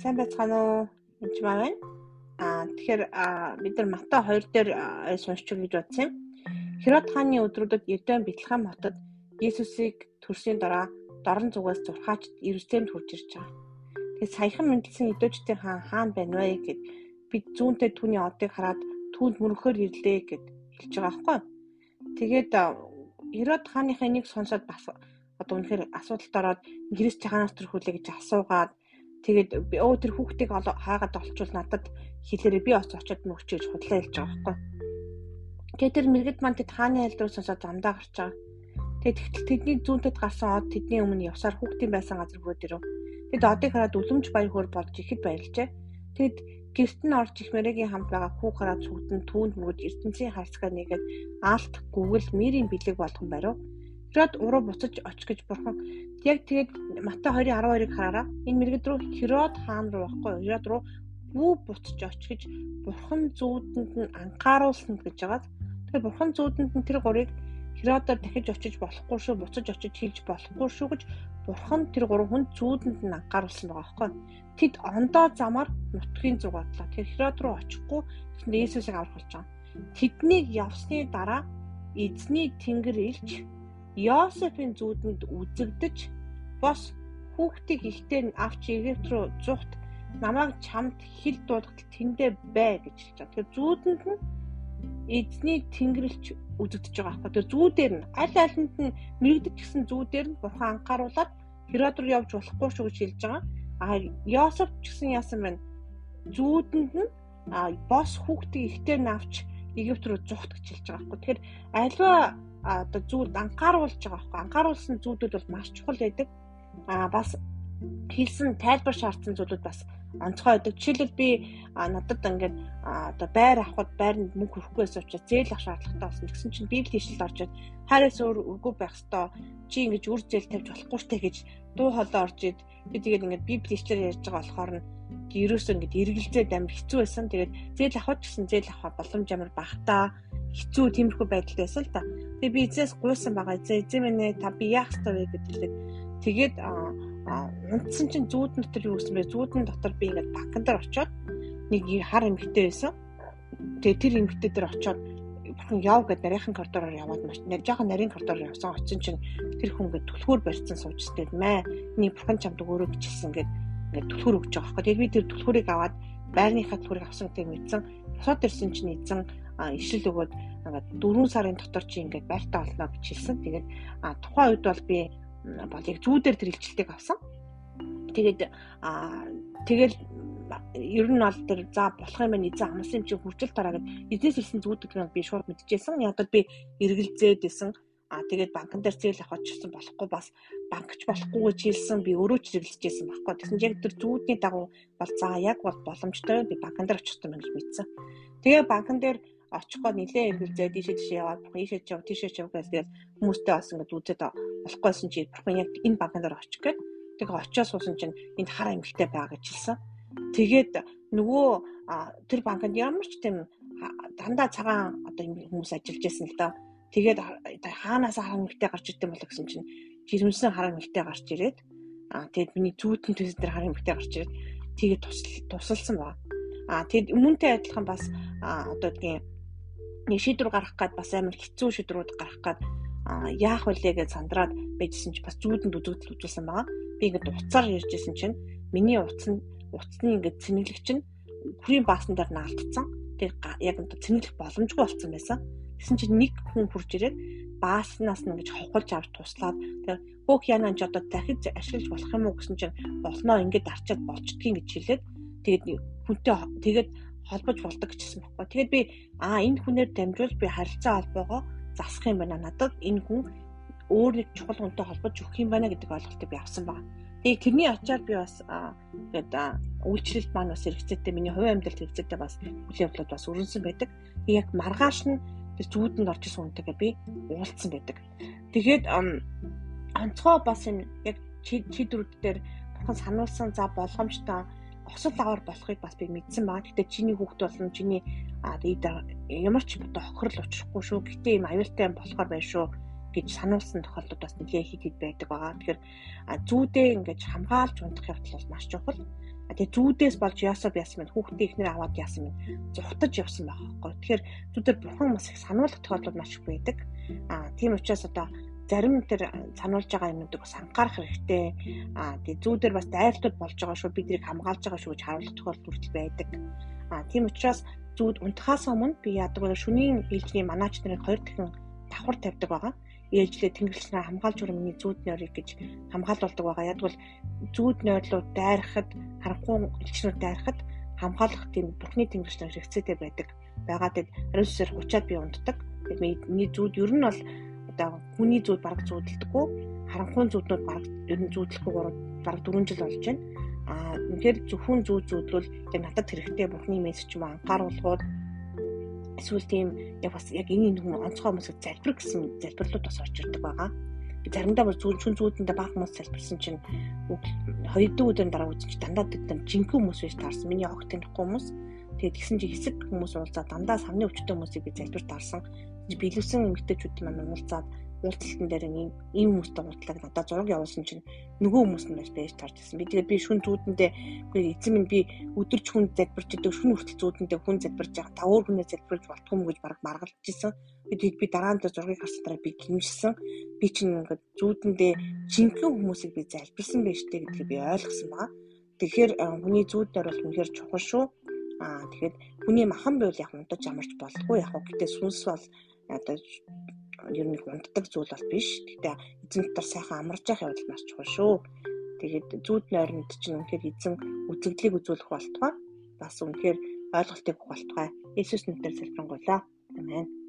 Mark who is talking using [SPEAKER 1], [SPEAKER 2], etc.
[SPEAKER 1] Сайн байцгаана уу? Энд маа байна. Аа тэгэхээр бид нар Матай 2 дээр сонсч гэж бодсон юм. Херод хааны өдрүүдэд Ердэн Бэтлехэм хотод Есүсийг төрсний дараа дорн зүгээс зурхаач Иерусалимд хурж ирж байгаа. Тэгээд саяхан мэдлсэн идэвчдийн хаан хаан байна вэ гэд бид зүүнтэй түүний одыг хараад түүнд мөрөхөр ирлээ гэд хэлж байгаа байхгүй. Тэгээд Херод хааныхаа нэг сонсоод бас одоо үнэхээр асуудалд ороод Христ чаханаас төрхүүлээ гэж асуугаад тэгээд өө тэр хүүхдийг хаагаад олчвол надад хэлээрээ би оц очиод мөрч гэж худлаа хэлж байгаа байхгүй. Тэгээд тэр мэрэгд маань тэд хааны айлд руу сонсоод замдаа гарч байгаа. Тэгээд тэгтэл тэдний зүүнтэд гарсан од тэдний өмнө явсаар хүүхдийн байсан газар хүрээд ирэв. Тэд одыг хараад үлэмж баяр хөөр болж ихэд баярлжээ. Тэгэд гэрт нь орж их мэрэгийн хамт байгаа хүүг хараад сүгдэн түүнд мөрөд ертөнцийн харцгаа нэгээд аалт гүгэл мэрийн бэлэг болгон барив. Херод уруу буцаж очих гэж бурхан. Яг тэгээд Матай 2:12-ыг хараараа энэ мэрэгд рүү Херод хаан руу байхгүй Херод руу бүү буцаж очих гэж бурхан зүүдэнд нь анхааруулсан гэж байгаад тэгээд бурхан зүүдэнд нь тэр гурыг Херодоор дахиж очиж болохгүй шүү буцаж очиж хийж болохгүй шүү гэж бурхан тэр гурван хүн зүүдэнд нь анхааруулсан байгаа байхгүй тэд ондоо замаар нутгийн одлоо тэр Херод руу очихгүй тэгсэн Иесусыг аврах болж байгаа. Тэднийг явсны дараа эзний тэнгэр илж Йосефийн зүудэнд үзэгдэж бос хүүхдийг ихтэй авч Египт рүү зүхт намайг чамд хил дуулахад тэндэ бай гэж хэлж байгаа. Тэгэхээр зүүдэнд нь эзний тэнгэрлэгч үзэгдэж байгаа байхгүй. Тэр зүүдээр нь аль алинд нь мэрэгдэж гисэн зүүдээр нь бурхан анхааруулад Херод руу явж болохгүй шүү гэж хэлж байгаа. А Йосеф ч гэсэн яасан байна. Зүүдэнд нь бос хүүхдийг ихтэй навч Египт рүү зүхт гэж хэлж байгаа байхгүй. Тэгэхээр альва одоо зүйлд анхааруулж байгаа байхгүй. Анхааруулсан зүйлүүд бол маш чухал байдаг. А бас хэлсэн тайлбар шаардсан зүйлүүд бас онцгой байдаг. Жишээлбэл би надад ингээд одоо байр авахд байранд мөнгө хүрэхгүй байсан учраас зээл ах шаардлагатай болсон. Гэсэн чинь библи ишлэл орчод хайраас өөр үгүй байх ёстой. Чи ингэж үр зээл тавьж болохгүй штэ гэж дуу хоолой орж ид би тэгээд ингээд библи ишлэл ярьж байгаа болохоор нь ерөөсөө ингээд эргэлзээд амар хэцүү байсан тэгээд зээл авах гэсэн зээл авах боломж амар багтаа хэцүү тиймэрхүү байдал байсан л та. Тэгээ би эзээс гуйсан байгаа. Эзээ эзээ минь та би яах вэ гэдэг. Тэгээд унтсан чинь зүүдэн дотор юу гэсэн бэ? Зүүдэн дотор би ингээд банкн дээр очиод нэг хар эмхтэй байсан. Тэгээ тэр эмхтэй дээр очиод бурхан яв гэд нарийнхан коридороор яваад маш жоохон нарийн коридороор явсан очсон чинь тэр хүн ингээд түлхүүр барьсан суучстэй мэ. Эний бурхан чамд өөрөө бичсэн гэд ингээд түлхүүр өгч байгаа байхгүй. Тэгээ би тэр түлхүүрийг аваад байрныхаа түлхүүрийг авсан гэдгийг мэдсэн. Босоод ирсэн чинь эзэн ишрэл өгөөд ингээд 4 сарын дотор чи ингээд байртаа олно гэж хэлсэн. Тэгээд тухайн үед бол би бол яг зүүдээр тэр илчилтийг авсан. Тэгээд тэгэл ер нь бол тэр за болох юм байна эзэн амлсан юм чи хурцл тараа гэд эзнээс ирсэн зүүдийг би шууд мэдчихсэн. Яг бол би эргэлзээд исэн. А тэгээд банкн дээр зээл авах гэсэн болохгүй бас банкч болохгүй гэж хэлсэн би өөрөө ч хэрэглэжсэн байхгүй. Тэгсэн яг тэр зүүдний дагуу бол за яг бол боломжтой би банкн дээр очих юм гэж мэдсэн. Тэгээ банкн дээр очихгоо нилээ эргэлзээ дийшээ тийшээ яваад бурхан ийшээ ч яв тийшээ ч яв гэж тэгэл хүмүүстэй бас ингээд үзээд болохгүйсэн чи бурхан яг энэ банкн дээр очих гээд тэгээ очиод суусан чинь энд хар эмхтэй байгаа гэж хэлсэн. Тэгээд нөгөө тэр банкнд ямар ч тийм дандаа цагаан одоо хүмүүс ажиллаж байсан л да. Тэгээд хаанаас хар эмхтэй гарч ирдэг болоо гэсэн чинь жирэмсэн хар эмхтэй гарч ирээд аа тэгээд миний зүүтэн төс дээр хар эмхтэй гарч ирээд тэгээд тусалсан баг. Аа тэгэд өмнөдөө адилхан бас одоо гэдгийг нэг шийдвэр гаргах гад бас амар хэцүү шийдвэрүүд гаргах гад яах вүлээ гэж сандраад байжсэн чи бас зүүдэнд үзэгдэл үзүүлсэн байгаа. Би ингээд уцаар ярьжсэн чинь миний утас нь утасны ингээд цэнэглэгч нь хүрийн баасан дээр наалтцсан. Тэр яг ингээд цэнэглэх боломжгүй болсон байсан. Тэгсэн чинь нэг хүн хурж ирээд бааснаас нь ингэж хохолж авч туслаад тэр хөөх янаа ч одоо дахиж ашиглаж болох юм уу гэсэн чинь болноо ингээд арчаад болчдгийг гэж хэлээд тэгээд хүнтэй тэгээд холбож болдог гэжсэн байхгүй. Тэгээд би аа энэ хүнээр дамжуул би харилцаа холбоогоо засах юм байна. Надад энэ хүн өөр нэг чухал хүнтэй холбож өгөх юм байна гэдэг ойлголтыг би авсан байна. Тэгээ тэрний ачаар би бас тэгээд үйлчлэлт маань бас хэрэгцээтэй миний хувийн амьдралд хэрэгцээтэй бас үйл явдлууд бас өрнөсөн байдаг. Яг маргааш нь тэр зүудэнд орж исэн хүнтэйгээ би уулзсан байдаг. Тэгээд онцгой бас энэ яг чидрүүд дээр бурхан сануулсан за болгоомжтой осол аваар болохыг бас би мэдсэн баа. Гэтэ чиний хүүхд болон чиний ямар ч одоо хохирол учрахгүй шүү. Гэтэ ийм аюултай юм болохоор байна шүү гэж сануулсан тохиолдод бас нэлээ хийхэд байдаг байгаа. Тэгэхээр зүүдээ ингэж хамгаалж унтах явдал бол маш чухал. Тэгээ зүүдээс болж яасаа яасан мэн хүүхдээ ихнэр аваад яасан мэн зүхтаж явсан байгаа байхгүй. Тэгэхээр зүүдэр бурхан бас их сануулгах тохиолдол маш их байдаг. Аа тийм учраас одоо зарим тэр сануулж байгаа юмнуудыг бас анхаарах хэрэгтэй. Аа тэгээ зүүдэр бас дайртууд болж байгаа шүү биднийг хамгаалж байгаа шүү гэж харуулах тохиолдол хүртэл байдаг. Аа тийм учраас зүүд унтахаас өмнө би яадаг вэ шөнийн ээлжний манаач нарыг хоёр дахин давхар тавьдаг байгаа ээлжлээ тэнгэрлснээр хамгаалж миний зүүд нойрыг гэж хамгаалуулдаг байгаа. Яг бол зүүд нойрлууд дайрахад харанхуй элчнүүд дайрахад хамгаалах тийм бурхны тэнгэрлснээр хэрэгцээтэй байдаг. Байгаадад ариусаар хучаад би. Тэгээд миний зүүд ер нь бол одоо хүний зүүд бараг зүүдэлдэггүй. Харанхуй зүүднүүд бараг ер нь зүүдлэхгүй бараг 4 жил болж байна. Аа үнэхээр зөвхөн зүүд зүүдлвэл яг надад хэрэгтэй бурхны мессеж юм анхааруулгууд эсвэл тийм яг бас яг энэ хүн онцгой хүмүүсийг залбир гэсэн залбирлууд бас орж ирдэг байгаа. Заримдаа бүр зүүн шүн зүүдэндээ баг хүмүүс залбирсан чинь хоёрдуг өдрийн дараа үзэж дандаа тэд жинхэнэ хүмүүс биш таарсан. Миний огт танихгүй хүмүүс. Тэгээд тэгсэн чи хэсэг хүмүүс уулзаад дандаа самны өвчтөй хүмүүсийг би залбир таарсан. Биелүүлсэн эмгтээчүүд маань уулзаад уулзалтан дээр ийм ийм хүмүүстэй уулзлаа надад зураг явуулсан чинь нөгөө хүмүүс нь бас байж тарж ирсэн. Би тэгээд би шүн зүүдэндээ үгүй эзэн минь би өдөрч хүн залбирч идэг шүн хүртэл зүүдэндээ хүн залбирч байгаа. Та өөр хүнээ залбирч болтгүй юм гэж баг маргалж ирсэн. Би тэгээд би дараа нь зургийг харсан дараа би гимжсэн. Би чинь ингээд зүүдэндээ жинхэнэ хүмүүсийг би залбирсан байж тээ гэдгийг би ойлгосон баа. Тэгэхээр хүний зүүдээр бол үнэхээр чухал шүү. Аа тэгэхээр хүний махан байвал яг унтаж амарч болтгүй яг гэхдээ сүнс бол одоо ер нь унтдаг зүйл бол биш. Гэтэ эзэн дотор сайхан амарч явах явдал маш чухал шүү. Тэгээд зүүд нойронд чинь үнэхээр эзэн үзэгдлийг үзүүлэх болтугай. Бас үнэхээр ойлголтыг өгөх болтугай. Иесус нэрээр залбирanгуйлаа. Амен.